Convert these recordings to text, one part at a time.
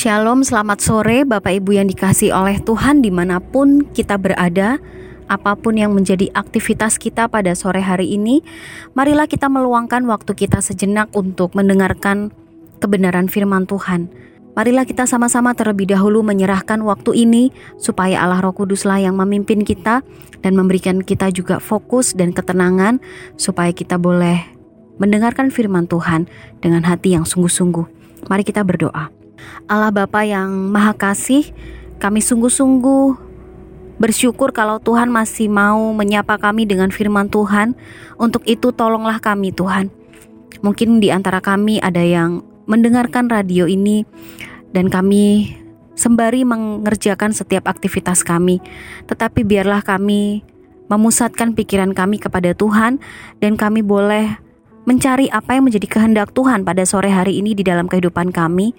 Shalom, selamat sore Bapak Ibu yang dikasih oleh Tuhan di mana pun kita berada. Apa pun yang menjadi aktivitas kita pada sore hari ini Marilah kita meluangkan waktu kita sejenak untuk mendengarkan kebenaran firman Tuhan. Marilah kita sama-sama terlebih dahulu menyerahkan waktu ini Supaya Allah Roh Kuduslah yang memimpin kita Dan memberikan kita juga fokus dan ketenangan Supaya kita boleh mendengarkan firman Tuhan dengan hati yang sungguh-sungguh. Mari kita berdoa Allah Bapa yang Maha Kasih, kami sungguh-sungguh bersyukur kalau Tuhan masih mau menyapa kami dengan firman Tuhan. Untuk itu tolonglah kami Tuhan. Mungkin di antara kami ada yang mendengarkan radio ini dan kami sembari mengerjakan setiap aktivitas kami. Tetapi biarlah kami memusatkan pikiran kami kepada Tuhan dan kami boleh mencari apa yang menjadi kehendak Tuhan pada sore hari ini di dalam kehidupan kami.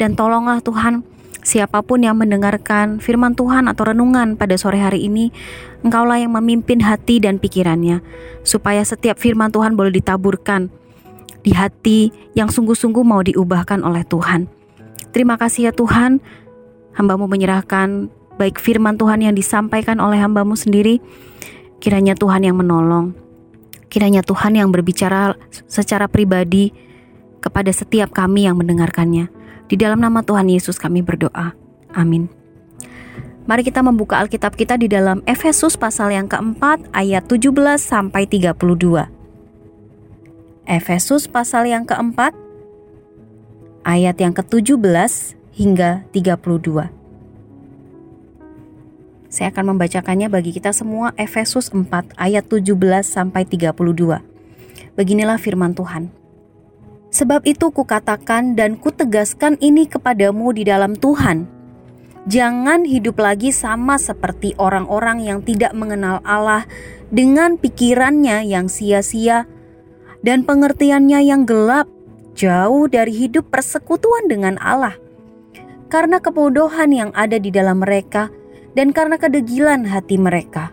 Dan tolonglah Tuhan, siapa pun yang mendengarkan firman Tuhan atau renungan pada sore hari ini, Engkaulah yang memimpin hati dan pikirannya, supaya setiap firman Tuhan boleh ditaburkan di hati yang sungguh-sungguh mau diubahkan oleh Tuhan. Terima kasih ya Tuhan, hambamu menyerahkan baik firman Tuhan yang disampaikan oleh hambamu sendiri, kiranya Tuhan yang menolong Kiranya Tuhan yang berbicara secara pribadi kepada setiap kami yang mendengarkannya. Di dalam nama Tuhan Yesus kami berdoa. Amin. Mari kita membuka Alkitab kita di dalam Efesus pasal yang keempat ayat 17 sampai 32. Efesus pasal yang keempat ayat yang ke-17 hingga 32. Saya akan membacakannya bagi kita semua Efesus 4 ayat 17 sampai 32. Beginilah firman Tuhan. Sebab itu kukatakan dan kutegaskan ini kepadamu di dalam Tuhan. Jangan hidup lagi sama seperti orang-orang yang tidak mengenal Allah dengan pikirannya yang sia-sia dan pengertiannya yang gelap, jauh dari hidup persekutuan dengan Allah. Karena kebodohan yang ada di dalam mereka, dan karena kedegilan hati mereka.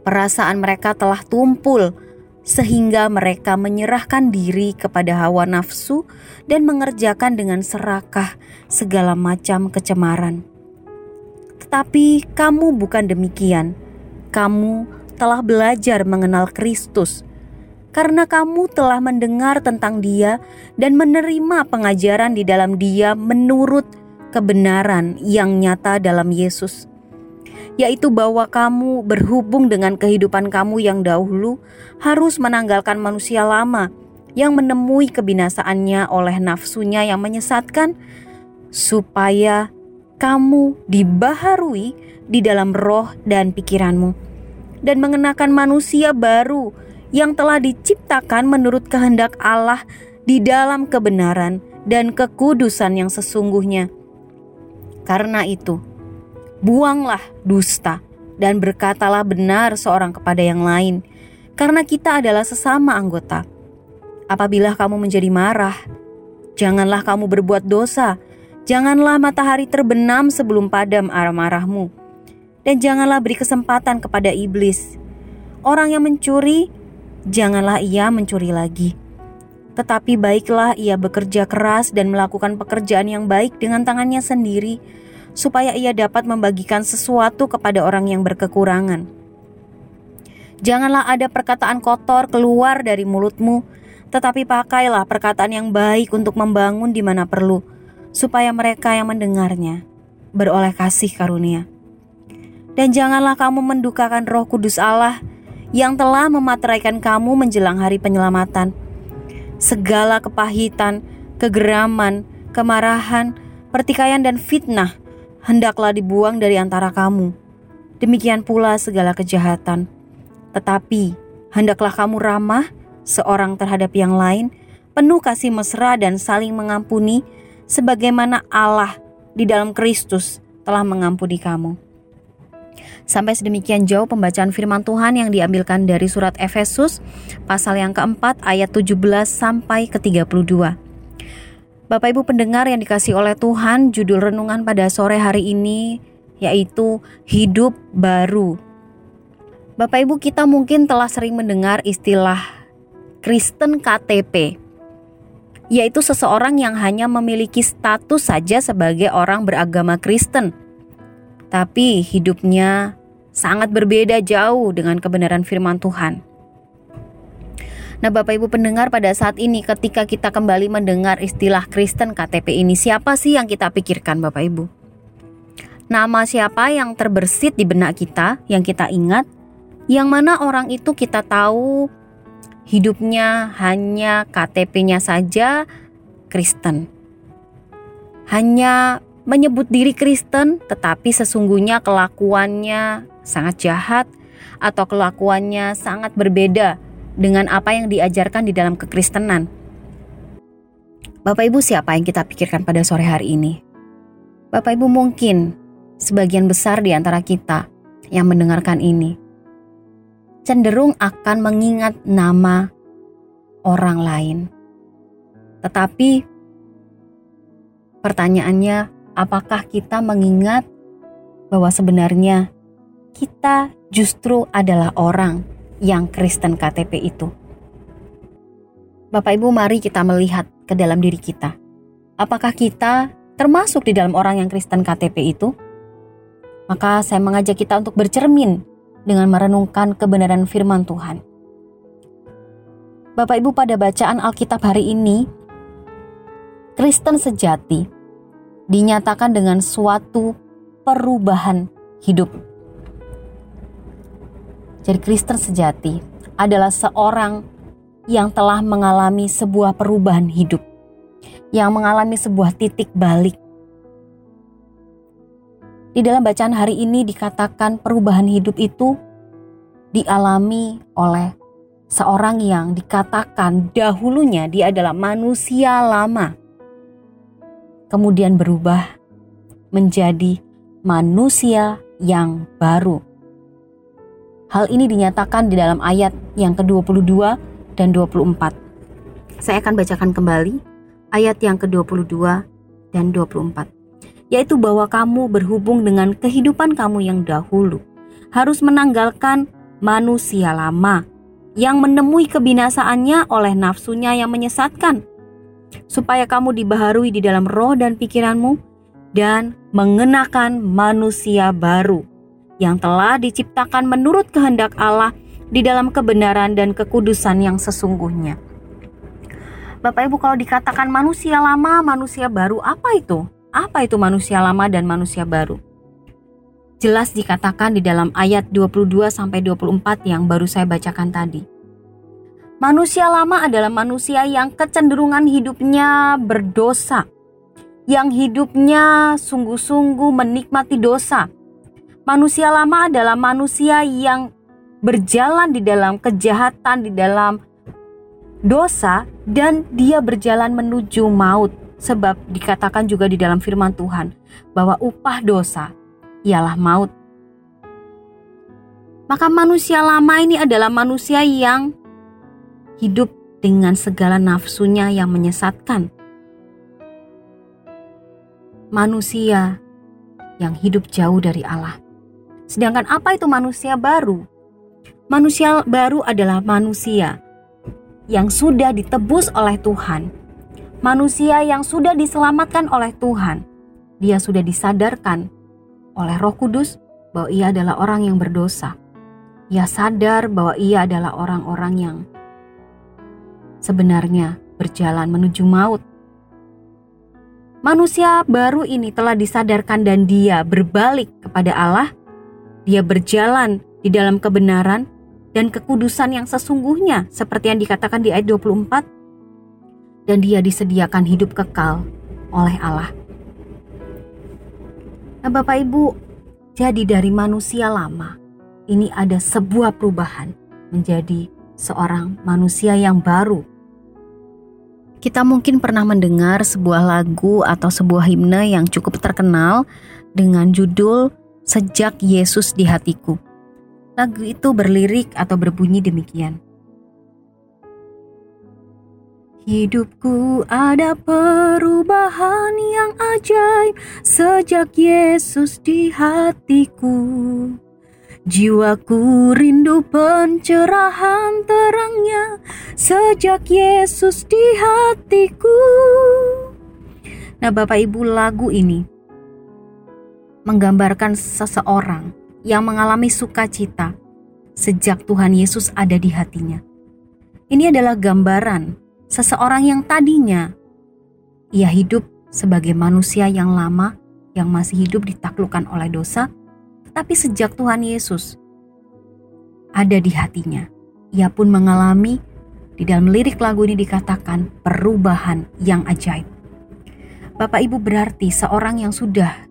Perasaan mereka telah tumpul sehingga mereka menyerahkan diri kepada hawa nafsu dan mengerjakan dengan serakah segala macam kecemaran. Tetapi kamu bukan demikian. Kamu telah belajar mengenal Kristus karena kamu telah mendengar tentang Dia dan menerima pengajaran di dalam Dia menurut kebenaran yang nyata dalam Yesus, yaitu bahwa kamu berhubung dengan kehidupan kamu yang dahulu harus menanggalkan manusia lama yang menemui kebinasaannya oleh nafsunya yang menyesatkan, supaya kamu dibaharui di dalam roh dan pikiranmu, dan mengenakan manusia baru yang telah diciptakan menurut kehendak Allah di dalam kebenaran dan kekudusan yang sesungguhnya karena itu, buanglah dusta dan berkatalah benar seorang kepada yang lain, karena kita adalah sesama anggota. Apabila kamu menjadi marah, janganlah kamu berbuat dosa, janganlah matahari terbenam sebelum padam amarahmu, dan janganlah beri kesempatan kepada iblis. Orang yang mencuri, janganlah ia mencuri lagi. Tetapi baiklah ia bekerja keras dan melakukan pekerjaan yang baik dengan tangannya sendiri, supaya ia dapat membagikan sesuatu kepada orang yang berkekurangan. Janganlah ada perkataan kotor keluar dari mulutmu, tetapi pakailah perkataan yang baik untuk membangun di mana perlu, supaya mereka yang mendengarnya beroleh kasih karunia. Dan janganlah kamu mendukakan Roh Kudus Allah yang telah memateraikan kamu menjelang hari penyelamatan. Segala kepahitan, kegeraman, kemarahan, pertikaian, dan fitnah hendaklah dibuang dari antara kamu. Demikian pula segala kejahatan. Tetapi hendaklah kamu ramah seorang terhadap yang lain, penuh kasih mesra dan saling mengampuni, sebagaimana Allah di dalam Kristus telah mengampuni kamu. Sampai sedemikian jauh pembacaan firman Tuhan yang diambilkan dari surat Efesus pasal yang keempat ayat 17 sampai ke 32. Bapak Ibu pendengar yang dikasih oleh Tuhan, judul renungan pada sore hari ini yaitu hidup baru. Bapak Ibu kita mungkin telah sering mendengar istilah Kristen KTP. yaitu seseorang yang hanya memiliki status saja sebagai orang beragama Kristen, tapi hidupnya sangat berbeda jauh dengan kebenaran firman Tuhan. Nah, Bapak Ibu pendengar, pada saat ini, ketika kita kembali mendengar istilah Kristen KTP ini, siapa sih yang kita pikirkan, Bapak Ibu? Nama siapa yang terbersit di benak kita, yang kita ingat, yang mana orang itu kita tahu hidupnya hanya KTP-nya saja Kristen. Hanya menyebut diri Kristen, tetapi sesungguhnya kelakuannya sangat jahat atau kelakuannya sangat berbeda dengan apa yang diajarkan di dalam kekristenan. Bapak Ibu siapa yang kita pikirkan pada sore hari ini? Bapak Ibu mungkin sebagian besar di antara kita yang mendengarkan ini cenderung akan mengingat nama orang lain. Tetapi pertanyaannya, apakah kita mengingat bahwa sebenarnya kita justru adalah orang yang Kristen KTP itu? Bapak Ibu, mari kita melihat ke dalam diri kita. Apakah kita termasuk di dalam orang yang Kristen KTP itu? Maka saya mengajak kita untuk bercermin dengan merenungkan kebenaran firman Tuhan. Bapak Ibu pada bacaan Alkitab hari ini, Kristen sejati dinyatakan dengan suatu perubahan hidup. Jadi Kristen sejati adalah seorang yang telah mengalami sebuah perubahan hidup, yang mengalami sebuah titik balik di dalam bacaan hari ini dikatakan perubahan hidup itu dialami oleh seorang yang dikatakan dahulunya dia adalah manusia lama. Kemudian berubah menjadi manusia yang baru. Hal ini dinyatakan di dalam ayat yang ke-22 dan 24. Saya akan bacakan kembali ayat yang ke-22 dan 24 yaitu bahwa kamu berhubung dengan kehidupan kamu yang dahulu, harus menanggalkan manusia lama yang menemui kebinasaannya oleh nafsunya yang menyesatkan, supaya kamu dibaharui di dalam roh dan pikiranmu, dan mengenakan manusia baru yang telah diciptakan menurut kehendak Allah di dalam kebenaran dan kekudusan yang sesungguhnya. Bapak Ibu kalau dikatakan manusia lama, manusia baru apa itu? Apa itu manusia lama dan manusia baru? Jelas dikatakan di dalam ayat 22 sampai 24 yang baru saya bacakan tadi. Manusia lama adalah manusia yang kecenderungan hidupnya berdosa, yang hidupnya sungguh-sungguh menikmati dosa. Manusia lama adalah manusia yang berjalan di dalam kejahatan, di dalam dosa, dan dia berjalan menuju maut. Sebab dikatakan juga di dalam firman Tuhan bahwa upah dosa ialah maut. Maka manusia lama ini adalah manusia yang hidup dengan segala nafsunya yang menyesatkan. Manusia yang hidup jauh dari Allah. Sedangkan apa itu manusia baru? Manusia baru adalah manusia yang sudah ditebus oleh Tuhan manusia yang sudah diselamatkan oleh Tuhan. Dia sudah disadarkan oleh Roh Kudus bahwa ia adalah orang yang berdosa. Ia sadar bahwa ia adalah orang-orang yang sebenarnya berjalan menuju maut. Manusia baru ini telah disadarkan dan dia berbalik kepada Allah. Dia berjalan di dalam kebenaran dan kekudusan yang sesungguhnya seperti yang dikatakan di ayat 24 dan dia disediakan hidup kekal oleh Allah. Nah, Bapak Ibu, jadi dari manusia lama ini ada sebuah perubahan menjadi seorang manusia yang baru. Kita mungkin pernah mendengar sebuah lagu atau sebuah himne yang cukup terkenal dengan judul Sejak Yesus di Hatiku. Lagu itu berlirik atau berbunyi demikian. Hidupku ada perubahan yang ajaib sejak Yesus di hatiku. Jiwaku rindu pencerahan terangnya sejak Yesus di hatiku. Nah, Bapak Ibu, lagu ini menggambarkan seseorang yang mengalami sukacita sejak Tuhan Yesus ada di hatinya. Ini adalah gambaran seseorang yang tadinya ia hidup sebagai manusia yang lama yang masih hidup ditaklukkan oleh dosa, tapi sejak Tuhan Yesus ada di hatinya, ia pun mengalami di dalam lirik lagu ini dikatakan perubahan yang ajaib. Bapak Ibu berarti seorang yang sudah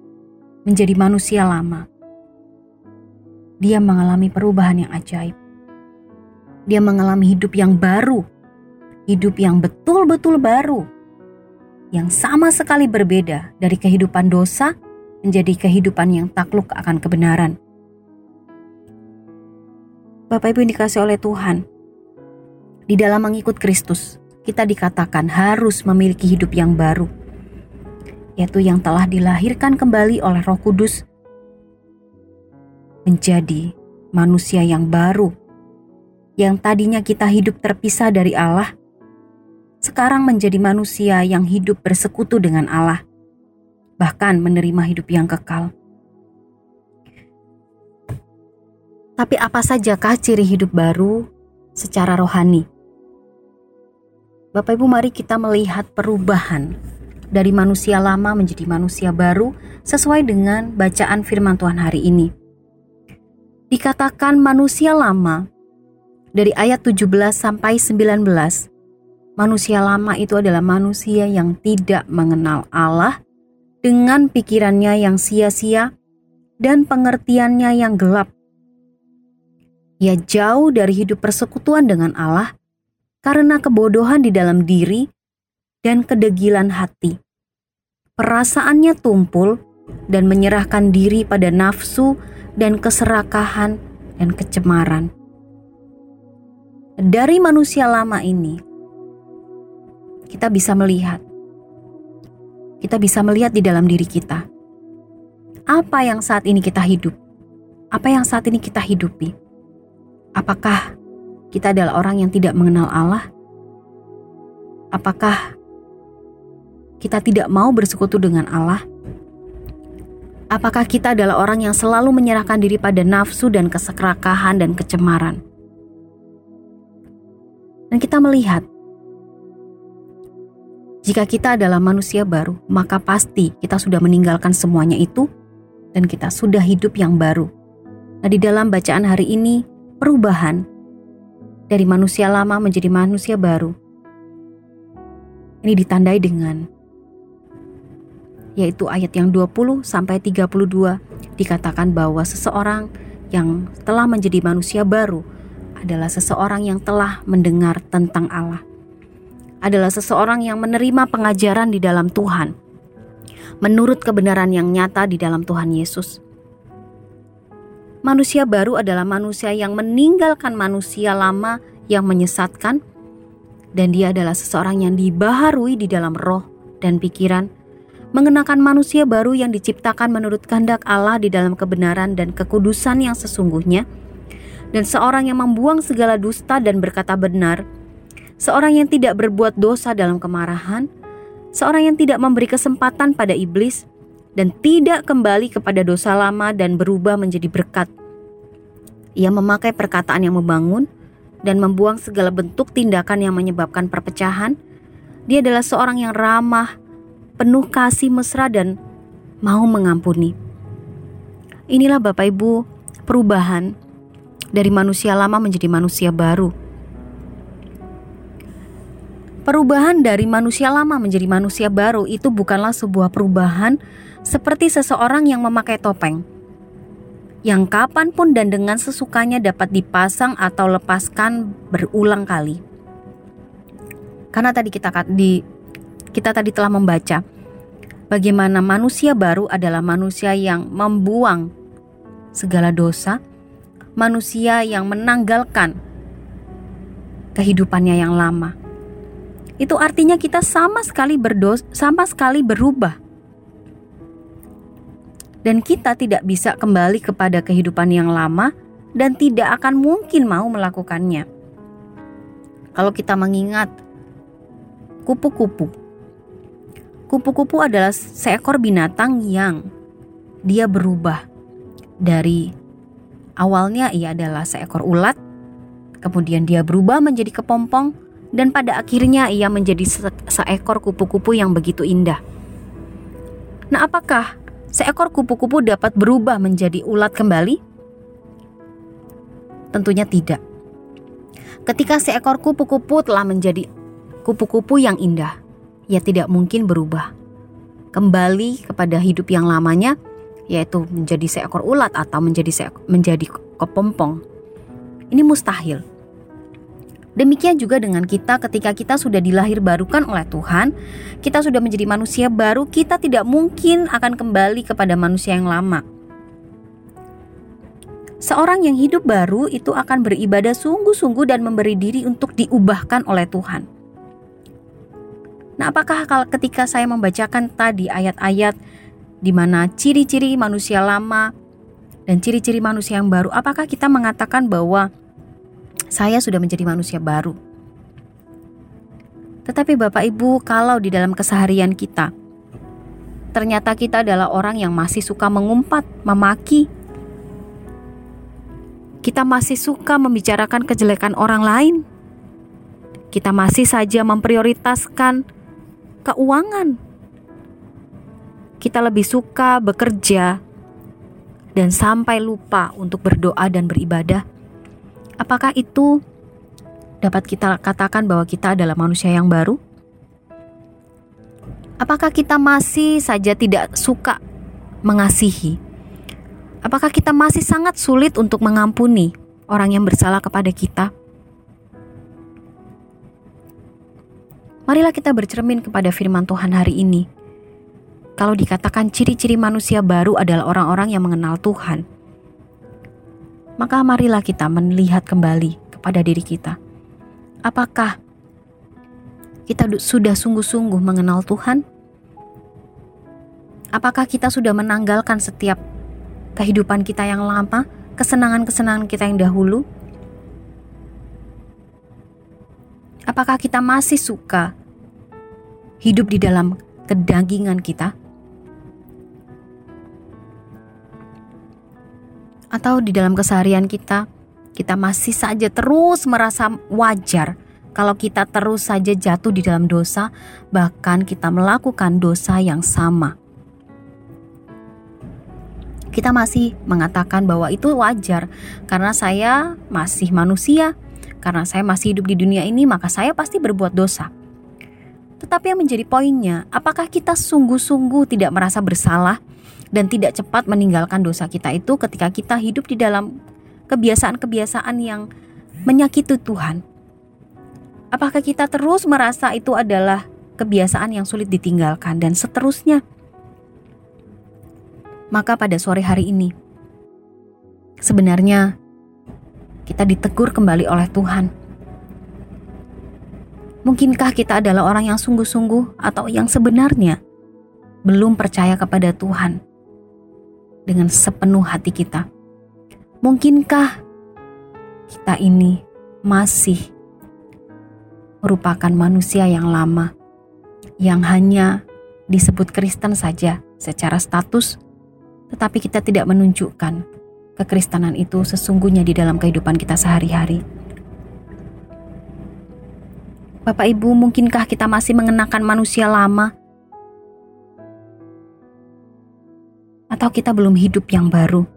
menjadi manusia lama. Dia mengalami perubahan yang ajaib. Dia mengalami hidup yang baru, hidup yang betul-betul baru, yang sama sekali berbeda dari kehidupan dosa menjadi kehidupan yang takluk akan kebenaran. Bapak Ibu dikasih oleh Tuhan, di dalam mengikut Kristus, kita dikatakan harus memiliki hidup yang baru yaitu yang telah dilahirkan kembali oleh Roh Kudus menjadi manusia yang baru. Yang tadinya kita hidup terpisah dari Allah, sekarang menjadi manusia yang hidup bersekutu dengan Allah, bahkan menerima hidup yang kekal. Tapi apa sajakah ciri hidup baru secara rohani? Bapak Ibu mari kita melihat perubahan dari manusia lama menjadi manusia baru sesuai dengan bacaan firman Tuhan hari ini. Dikatakan manusia lama dari ayat 17 sampai 19. Manusia lama itu adalah manusia yang tidak mengenal Allah dengan pikirannya yang sia-sia dan pengertiannya yang gelap. Ia jauh dari hidup persekutuan dengan Allah karena kebodohan di dalam diri dan kedegilan hati. Perasaannya tumpul dan menyerahkan diri pada nafsu dan keserakahan dan kecemaran. Dari manusia lama ini, kita bisa melihat, kita bisa melihat di dalam diri kita apa yang saat ini kita hidup, apa yang saat ini kita hidupi. Apakah kita adalah orang yang tidak mengenal Allah? Apakah kita tidak mau bersekutu dengan Allah? Apakah kita adalah orang yang selalu menyerahkan diri pada nafsu dan kesekrakahan dan kecemaran? Dan kita melihat, jika kita adalah manusia baru, maka pasti kita sudah meninggalkan semuanya itu dan kita sudah hidup yang baru. Nah, di dalam bacaan hari ini, perubahan dari manusia lama menjadi manusia baru ini ditandai dengan yaitu ayat yang 20 sampai 32 dikatakan bahwa seseorang yang telah menjadi manusia baru adalah seseorang yang telah mendengar tentang Allah. Adalah seseorang yang menerima pengajaran di dalam Tuhan. Menurut kebenaran yang nyata di dalam Tuhan Yesus. Manusia baru adalah manusia yang meninggalkan manusia lama yang menyesatkan dan dia adalah seseorang yang dibaharui di dalam roh dan pikiran mengenakan manusia baru yang diciptakan menurut kehendak Allah di dalam kebenaran dan kekudusan yang sesungguhnya, dan seorang yang membuang segala dusta dan berkata benar, seorang yang tidak berbuat dosa dalam kemarahan, seorang yang tidak memberi kesempatan pada iblis, dan tidak kembali kepada dosa lama dan berubah menjadi berkat. Ia memakai perkataan yang membangun dan membuang segala bentuk tindakan yang menyebabkan perpecahan. Dia adalah seorang yang ramah, penuh kasih mesra dan mau mengampuni. Inilah Bapak Ibu perubahan dari manusia lama menjadi manusia baru. Perubahan dari manusia lama menjadi manusia baru itu bukanlah sebuah perubahan seperti seseorang yang memakai topeng, yang kapan pun dan dengan sesukanya dapat dipasang atau lepaskan berulang kali. Karena tadi kita di kita tadi telah membaca bagaimana manusia baru adalah manusia yang membuang segala dosa, manusia yang menanggalkan kehidupannya yang lama. Itu artinya kita sama sekali berdos, sama sekali berubah. dan kita tidak bisa kembali kepada kehidupan yang lama dan tidak akan mungkin mau melakukannya. Kalau kita mengingat kupu-kupu, kupu-kupu adalah seekor binatang yang dia berubah dari awalnya ia adalah seekor ulat, kemudian dia berubah menjadi kepompong, dan pada akhirnya ia menjadi se seekor kupu-kupu yang begitu indah. Nah, apakah seekor kupu-kupu dapat berubah menjadi ulat kembali? Tentunya tidak. Ketika seekor kupu-kupu telah menjadi kupu-kupu yang indah, ia tidak mungkin berubah kembali kepada hidup yang lamanya, yaitu menjadi seekor ulat atau menjadi seekor, menjadi kepompong. Ini mustahil. Demikian juga dengan kita ketika kita sudah dilahir barukan oleh Tuhan, kita sudah menjadi manusia baru, kita tidak mungkin akan kembali kepada manusia yang lama. Seorang yang hidup baru itu akan beribadah sungguh-sungguh dan memberi diri untuk diubahkan oleh Tuhan. Nah, apakah kalau ketika saya membacakan tadi ayat-ayat di mana ciri-ciri manusia lama dan ciri-ciri manusia yang baru, apakah kita mengatakan bahwa saya sudah menjadi manusia baru. Tetapi Bapak Ibu, kalau di dalam keseharian kita, ternyata kita adalah orang yang masih suka mengumpat, memaki, kita masih suka membicarakan kejelekan orang lain, kita masih saja memprioritaskan keuangan, kita lebih suka bekerja dan sampai lupa untuk berdoa dan beribadah Apakah itu dapat kita katakan bahwa kita adalah manusia yang baru? Apakah kita masih saja tidak suka mengasihi? Apakah kita masih sangat sulit untuk mengampuni orang yang bersalah kepada kita? Marilah kita bercermin kepada firman Tuhan hari ini. Kalau dikatakan ciri-ciri manusia baru adalah orang-orang yang mengenal Tuhan, maka marilah kita melihat kembali kepada diri kita. Apakah kita sudah sungguh-sungguh mengenal Tuhan? Apakah kita sudah menanggalkan setiap kehidupan kita yang lama, kesenangan-kesenangan kita yang dahulu? Apakah kita masih suka hidup di dalam kedagingan kita? atau di dalam keseharian kita, kita masih saja terus merasa wajar kalau kita terus saja jatuh di dalam dosa, bahkan kita melakukan dosa yang sama. Kita masih mengatakan bahwa itu wajar karena saya masih manusia, karena saya masih hidup di dunia ini, maka saya pasti berbuat dosa. Tetapi yang menjadi poinnya, apakah kita sungguh-sungguh tidak merasa bersalah dan tidak cepat meninggalkan dosa kita itu ketika kita hidup di dalam kebiasaan-kebiasaan yang menyakiti Tuhan. Apakah kita terus merasa itu adalah kebiasaan yang sulit ditinggalkan dan seterusnya? Maka pada sore hari ini sebenarnya kita ditegur kembali oleh Tuhan. Mungkinkah kita adalah orang yang sungguh-sungguh atau yang sebenarnya belum percaya kepada Tuhan? dengan sepenuh hati kita. Mungkinkah kita ini masih merupakan manusia yang lama yang hanya disebut Kristen saja secara status, tetapi kita tidak menunjukkan kekristenan itu sesungguhnya di dalam kehidupan kita sehari-hari. Bapak Ibu, mungkinkah kita masih mengenakan manusia lama atau kita belum hidup yang baru?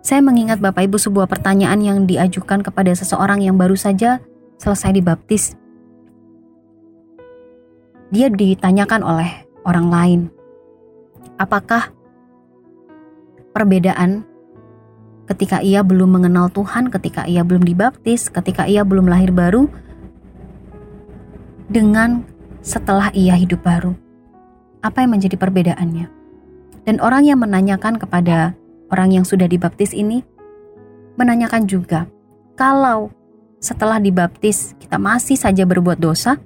Saya mengingat Bapak Ibu sebuah pertanyaan yang diajukan kepada seseorang yang baru saja selesai dibaptis. Dia ditanyakan oleh orang lain, apakah perbedaan ketika ia belum mengenal Tuhan, ketika ia belum dibaptis, ketika ia belum lahir baru, dengan setelah ia hidup baru? Apa yang menjadi perbedaannya? Dan orang yang menanyakan kepada orang yang sudah dibaptis ini menanyakan juga, kalau setelah dibaptis kita masih saja berbuat dosa,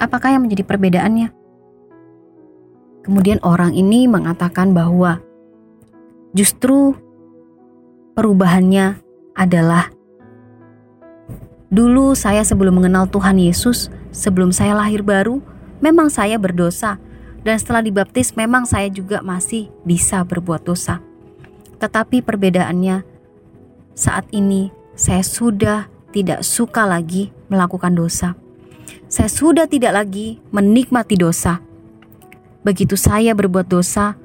apakah yang menjadi perbedaannya? Kemudian orang ini mengatakan bahwa justru perubahannya adalah dulu saya sebelum mengenal Tuhan Yesus, sebelum saya lahir baru, memang saya berdosa dan setelah dibaptis memang saya juga masih bisa berbuat dosa. Tetapi perbedaannya saat ini saya sudah tidak suka lagi melakukan dosa. Saya sudah tidak lagi menikmati dosa. Begitu saya berbuat dosa,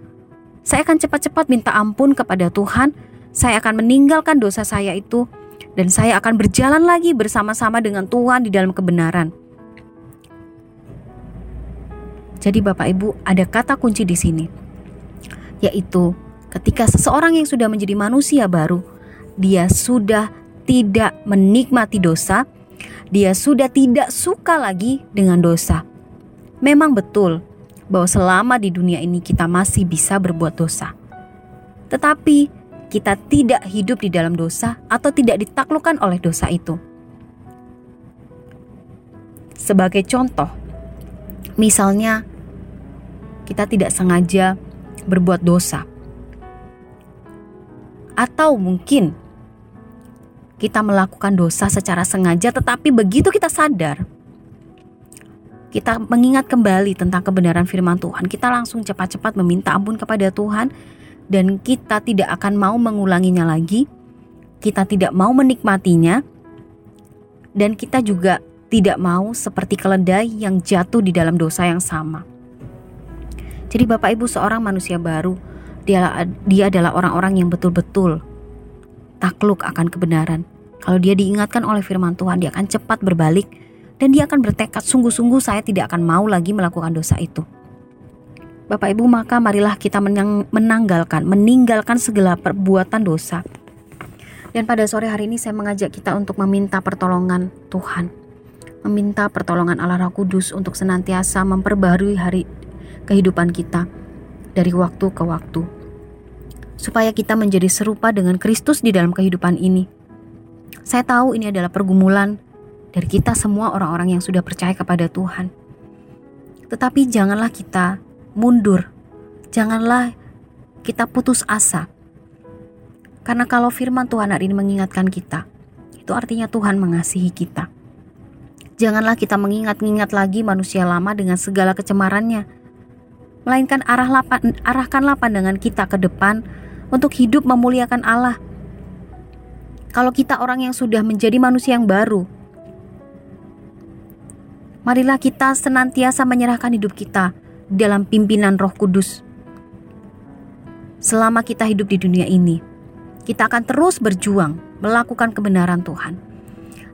saya akan cepat-cepat minta ampun kepada Tuhan. Saya akan meninggalkan dosa saya itu, dan saya akan berjalan lagi bersama-sama dengan Tuhan di dalam kebenaran. Jadi, Bapak Ibu, ada kata kunci di sini, yaitu ketika seseorang yang sudah menjadi manusia baru, dia sudah tidak menikmati dosa, dia sudah tidak suka lagi dengan dosa. Memang betul bahwa selama di dunia ini kita masih bisa berbuat dosa, tetapi kita tidak hidup di dalam dosa atau tidak ditaklukkan oleh dosa itu. Sebagai contoh, misalnya kita tidak sengaja berbuat dosa. Atau mungkin kita melakukan dosa secara sengaja tetapi begitu kita sadar kita mengingat kembali tentang kebenaran firman Tuhan, kita langsung cepat-cepat meminta ampun kepada Tuhan dan kita tidak akan mau mengulanginya lagi. Kita tidak mau menikmatinya dan kita juga tidak mau seperti keledai yang jatuh di dalam dosa yang sama. Jadi Bapak Ibu seorang manusia baru, dia, adalah orang-orang yang betul-betul takluk akan kebenaran. Kalau dia diingatkan oleh firman Tuhan, dia akan cepat berbalik dan dia akan bertekad sungguh-sungguh saya tidak akan mau lagi melakukan dosa itu. Bapak Ibu, maka marilah kita menanggalkan, meninggalkan segala perbuatan dosa. Dan pada sore hari ini saya mengajak kita untuk meminta pertolongan Tuhan. Meminta pertolongan Allah Roh Kudus untuk senantiasa memperbarui hari kehidupan kita dari waktu ke waktu, supaya kita menjadi serupa dengan Kristus di dalam kehidupan ini. Saya tahu ini adalah pergumulan dari kita semua orang-orang yang sudah percaya kepada Tuhan, tetapi janganlah kita mundur, janganlah kita putus asa, karena kalau Firman Tuhan hari ini mengingatkan kita, itu artinya Tuhan mengasihi kita. Janganlah kita mengingat-ingat lagi manusia lama dengan segala kecemarannya, melainkan arahlah, arahkanlah pandangan kita ke depan untuk hidup memuliakan Allah. Kalau kita orang yang sudah menjadi manusia yang baru, marilah kita senantiasa menyerahkan hidup kita dalam pimpinan Roh Kudus. Selama kita hidup di dunia ini, kita akan terus berjuang melakukan kebenaran Tuhan.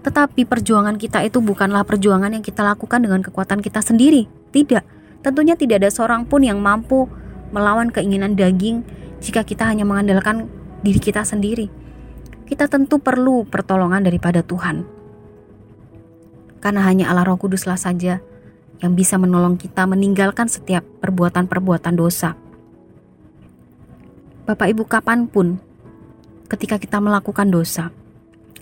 Tetapi perjuangan kita itu bukanlah perjuangan yang kita lakukan dengan kekuatan kita sendiri. Tidak, Tentunya tidak ada seorang pun yang mampu melawan keinginan daging jika kita hanya mengandalkan diri kita sendiri. Kita tentu perlu pertolongan daripada Tuhan. Karena hanya Allah Roh Kuduslah saja yang bisa menolong kita meninggalkan setiap perbuatan-perbuatan dosa. Bapak Ibu kapan pun ketika kita melakukan dosa,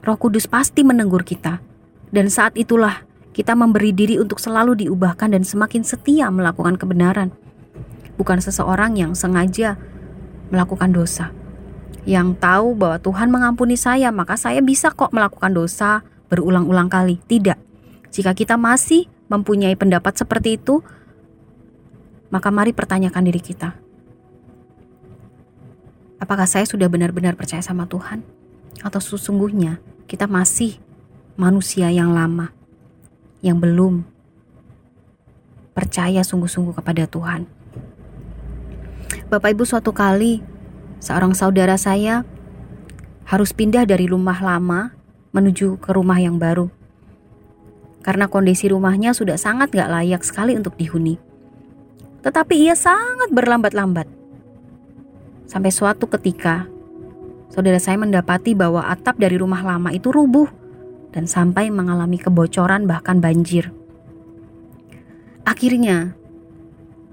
Roh Kudus pasti menegur kita. Dan saat itulah kita memberi diri untuk selalu diubahkan dan semakin setia melakukan kebenaran. Bukan seseorang yang sengaja melakukan dosa. Yang tahu bahwa Tuhan mengampuni saya, maka saya bisa kok melakukan dosa berulang-ulang kali. Tidak. Jika kita masih mempunyai pendapat seperti itu, maka mari pertanyakan diri kita. Apakah saya sudah benar-benar percaya sama Tuhan? Atau sesungguhnya kita masih manusia yang lama? yang belum percaya sungguh-sungguh kepada Tuhan. Bapak Ibu suatu kali seorang saudara saya harus pindah dari rumah lama menuju ke rumah yang baru. Karena kondisi rumahnya sudah sangat gak layak sekali untuk dihuni. Tetapi ia sangat berlambat-lambat. Sampai suatu ketika, saudara saya mendapati bahwa atap dari rumah lama itu rubuh dan sampai mengalami kebocoran bahkan banjir. Akhirnya,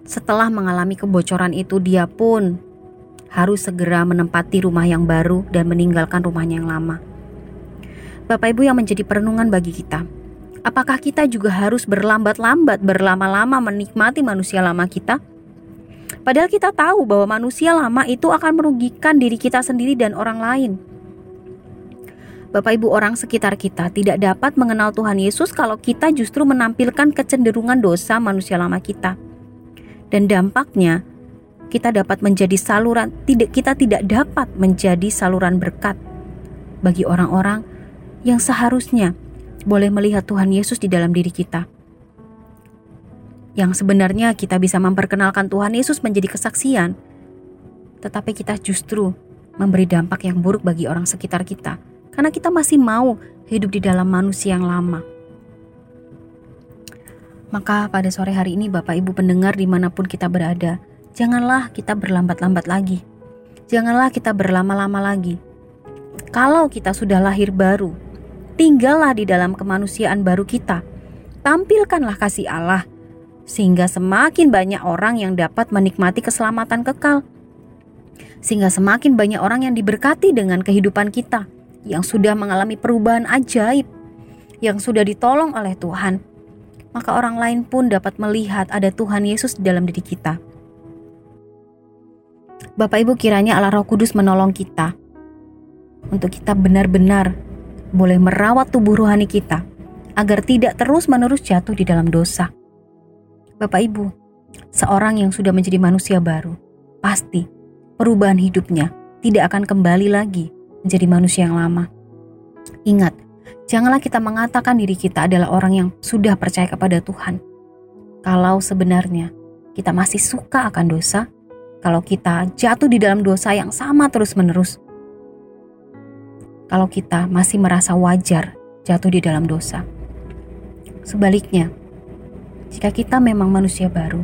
setelah mengalami kebocoran itu dia pun harus segera menempati rumah yang baru dan meninggalkan rumahnya yang lama. Bapak Ibu yang menjadi perenungan bagi kita, apakah kita juga harus berlambat-lambat, berlama-lama menikmati manusia lama kita? Padahal kita tahu bahwa manusia lama itu akan merugikan diri kita sendiri dan orang lain. Bapak Ibu orang sekitar kita tidak dapat mengenal Tuhan Yesus kalau kita justru menampilkan kecenderungan dosa manusia lama kita. Dan dampaknya kita dapat menjadi saluran tidak kita tidak dapat menjadi saluran berkat bagi orang-orang yang seharusnya boleh melihat Tuhan Yesus di dalam diri kita. Yang sebenarnya kita bisa memperkenalkan Tuhan Yesus menjadi kesaksian, tetapi kita justru memberi dampak yang buruk bagi orang sekitar kita karena kita masih mau hidup di dalam manusia yang lama. Maka pada sore hari ini Bapak Ibu pendengar di mana pun kita berada, janganlah kita berlambat-lambat lagi. Janganlah kita berlama-lama lagi. Kalau kita sudah lahir baru, tinggallah di dalam kemanusiaan baru kita. Tampilkanlah kasih Allah, sehingga semakin banyak orang yang dapat menikmati keselamatan kekal. Sehingga semakin banyak orang yang diberkati dengan kehidupan kita yang sudah mengalami perubahan ajaib, yang sudah ditolong oleh Tuhan, maka orang lain pun dapat melihat ada Tuhan Yesus di dalam diri kita. Bapak Ibu kiranya Allah Roh Kudus menolong kita untuk kita benar-benar boleh merawat tubuh rohani kita agar tidak terus-menerus jatuh di dalam dosa. Bapak Ibu, seorang yang sudah menjadi manusia baru, pasti perubahan hidupnya tidak akan kembali lagi menjadi manusia yang lama. Ingat, janganlah kita mengatakan diri kita adalah orang yang sudah percaya kepada Tuhan. Kalau sebenarnya kita masih suka akan dosa, kalau kita jatuh di dalam dosa yang sama terus-menerus, kalau kita masih merasa wajar jatuh di dalam dosa. Sebaliknya, jika kita memang manusia baru,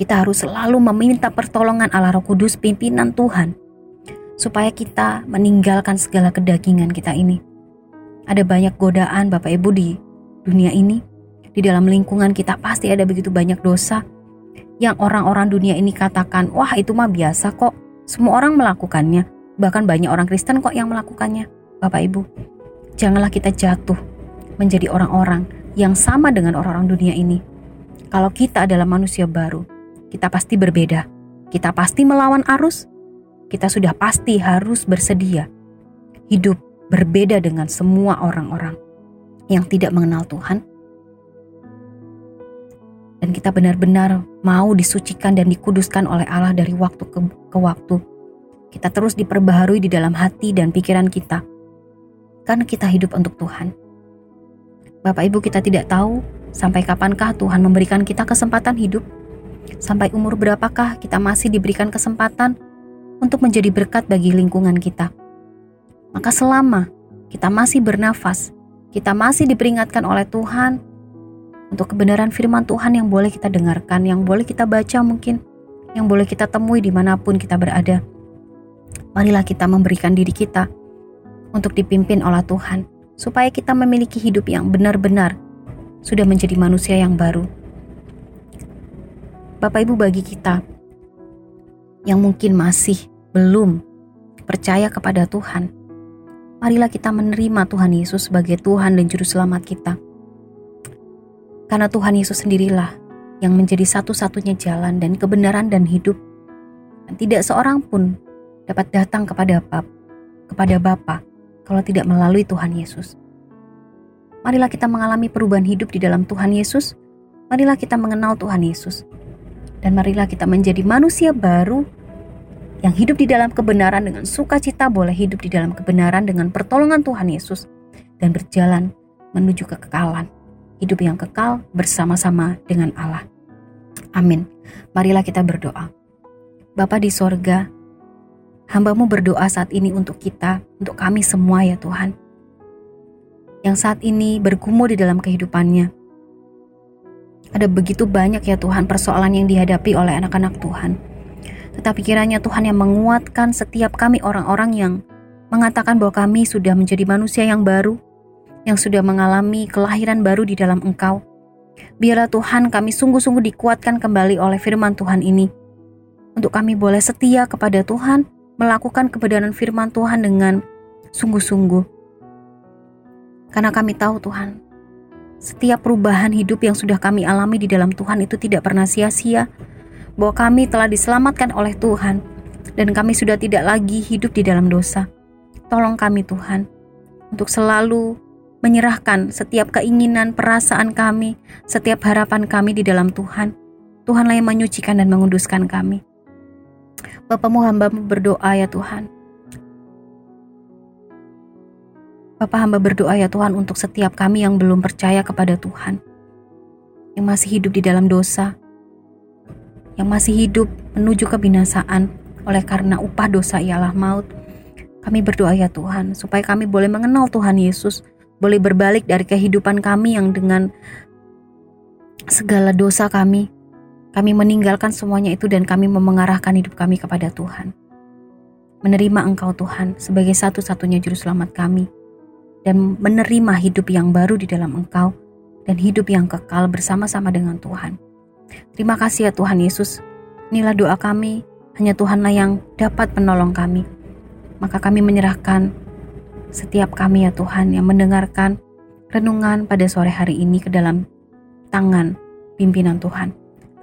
kita harus selalu meminta pertolongan Allah Roh Kudus pimpinan Tuhan supaya kita meninggalkan segala kedagingan kita ini. Ada banyak godaan Bapak Ibu di dunia ini. Di dalam lingkungan kita pasti ada begitu banyak dosa yang orang-orang dunia ini katakan, "Wah, itu mah biasa kok. Semua orang melakukannya." Bahkan banyak orang Kristen kok yang melakukannya. Bapak Ibu, janganlah kita jatuh menjadi orang-orang yang sama dengan orang-orang dunia ini. Kalau kita adalah manusia baru, kita pasti berbeda. Kita pasti melawan arus, kita sudah pasti harus bersedia hidup berbeda dengan semua orang-orang yang tidak mengenal Tuhan. Dan kita benar-benar mau disucikan dan dikuduskan oleh Allah dari waktu ke, ke waktu. Kita terus diperbaharui di dalam hati dan pikiran kita. Karena kita hidup untuk Tuhan. Bapak Ibu kita tidak tahu sampai kapankah Tuhan memberikan kita kesempatan hidup. Sampai umur berapakah kita masih diberikan kesempatan untuk menjadi berkat bagi lingkungan kita. Maka selama kita masih bernafas, kita masih diperingatkan oleh Tuhan untuk kebenaran firman Tuhan yang boleh kita dengarkan, yang boleh kita baca mungkin, yang boleh kita temui di mana pun kita berada. Marilah kita memberikan diri kita untuk dipimpin oleh Tuhan, supaya kita memiliki hidup yang benar-benar sudah menjadi manusia yang baru. Bapak Ibu bagi kita yang mungkin masih belum percaya kepada Tuhan, marilah kita menerima Tuhan Yesus sebagai Tuhan dan Juru Selamat kita. Karena Tuhan Yesus sendirilah yang menjadi satu-satunya jalan dan kebenaran dan hidup. Dan tidak seorang pun dapat datang kepada Bapa, kepada Bapa kalau tidak melalui Tuhan Yesus. Marilah kita mengalami perubahan hidup di dalam Tuhan Yesus. Marilah kita mengenal Tuhan Yesus dan marilah kita menjadi manusia baru yang hidup di dalam kebenaran dengan sukacita boleh hidup di dalam kebenaran dengan pertolongan Tuhan Yesus dan berjalan menuju kekekalan. Hidup yang kekal bersama-sama dengan Allah. Amin. Marilah kita berdoa. Bapa di sorga, hambamu berdoa saat ini untuk kita, untuk kami semua ya Tuhan. Yang saat ini bergumul di dalam kehidupannya, ada begitu banyak ya Tuhan persoalan yang dihadapi oleh anak-anak Tuhan. Tetapi kiranya Tuhan yang menguatkan setiap kami orang-orang yang mengatakan bahwa kami sudah menjadi manusia yang baru, yang sudah mengalami kelahiran baru di dalam Engkau. Biarlah Tuhan kami sungguh-sungguh dikuatkan kembali oleh firman Tuhan ini. Untuk kami boleh setia kepada Tuhan, melakukan kebenaran firman Tuhan dengan sungguh-sungguh. Karena kami tahu Tuhan, setiap perubahan hidup yang sudah kami alami di dalam Tuhan itu tidak pernah sia-sia. bahwa kami telah diselamatkan oleh Tuhan dan kami sudah tidak lagi hidup di dalam dosa. Tolong kami Tuhan untuk selalu menyerahkan setiap keinginan, perasaan kami, setiap harapan kami di dalam Tuhan. Tuhanlah yang menyucikan dan menguduskan kami. Bapamu hamba berdoa ya Tuhan. Bapak hamba berdoa ya Tuhan untuk setiap kami yang belum percaya kepada Tuhan. Yang masih hidup di dalam dosa. Yang masih hidup menuju kebinasaan oleh karena upah dosa ialah maut. Kami berdoa ya Tuhan supaya kami boleh mengenal Tuhan Yesus boleh berbalik dari kehidupan kami yang dengan segala dosa kami. Kami meninggalkan semuanya itu dan kami memengarahkan hidup kami kepada Tuhan. Menerima Engkau Tuhan sebagai satu-satunya juru selamat kami dan menerima hidup yang baru di dalam Engkau dan hidup yang kekal bersama-sama dengan Tuhan. Terima kasih ya Tuhan Yesus. Inilah doa kami, hanya Tuhanlah yang dapat menolong kami. Maka kami menyerahkan setiap kami ya Tuhan yang mendengarkan renungan pada sore hari ini ke dalam tangan pimpinan Tuhan.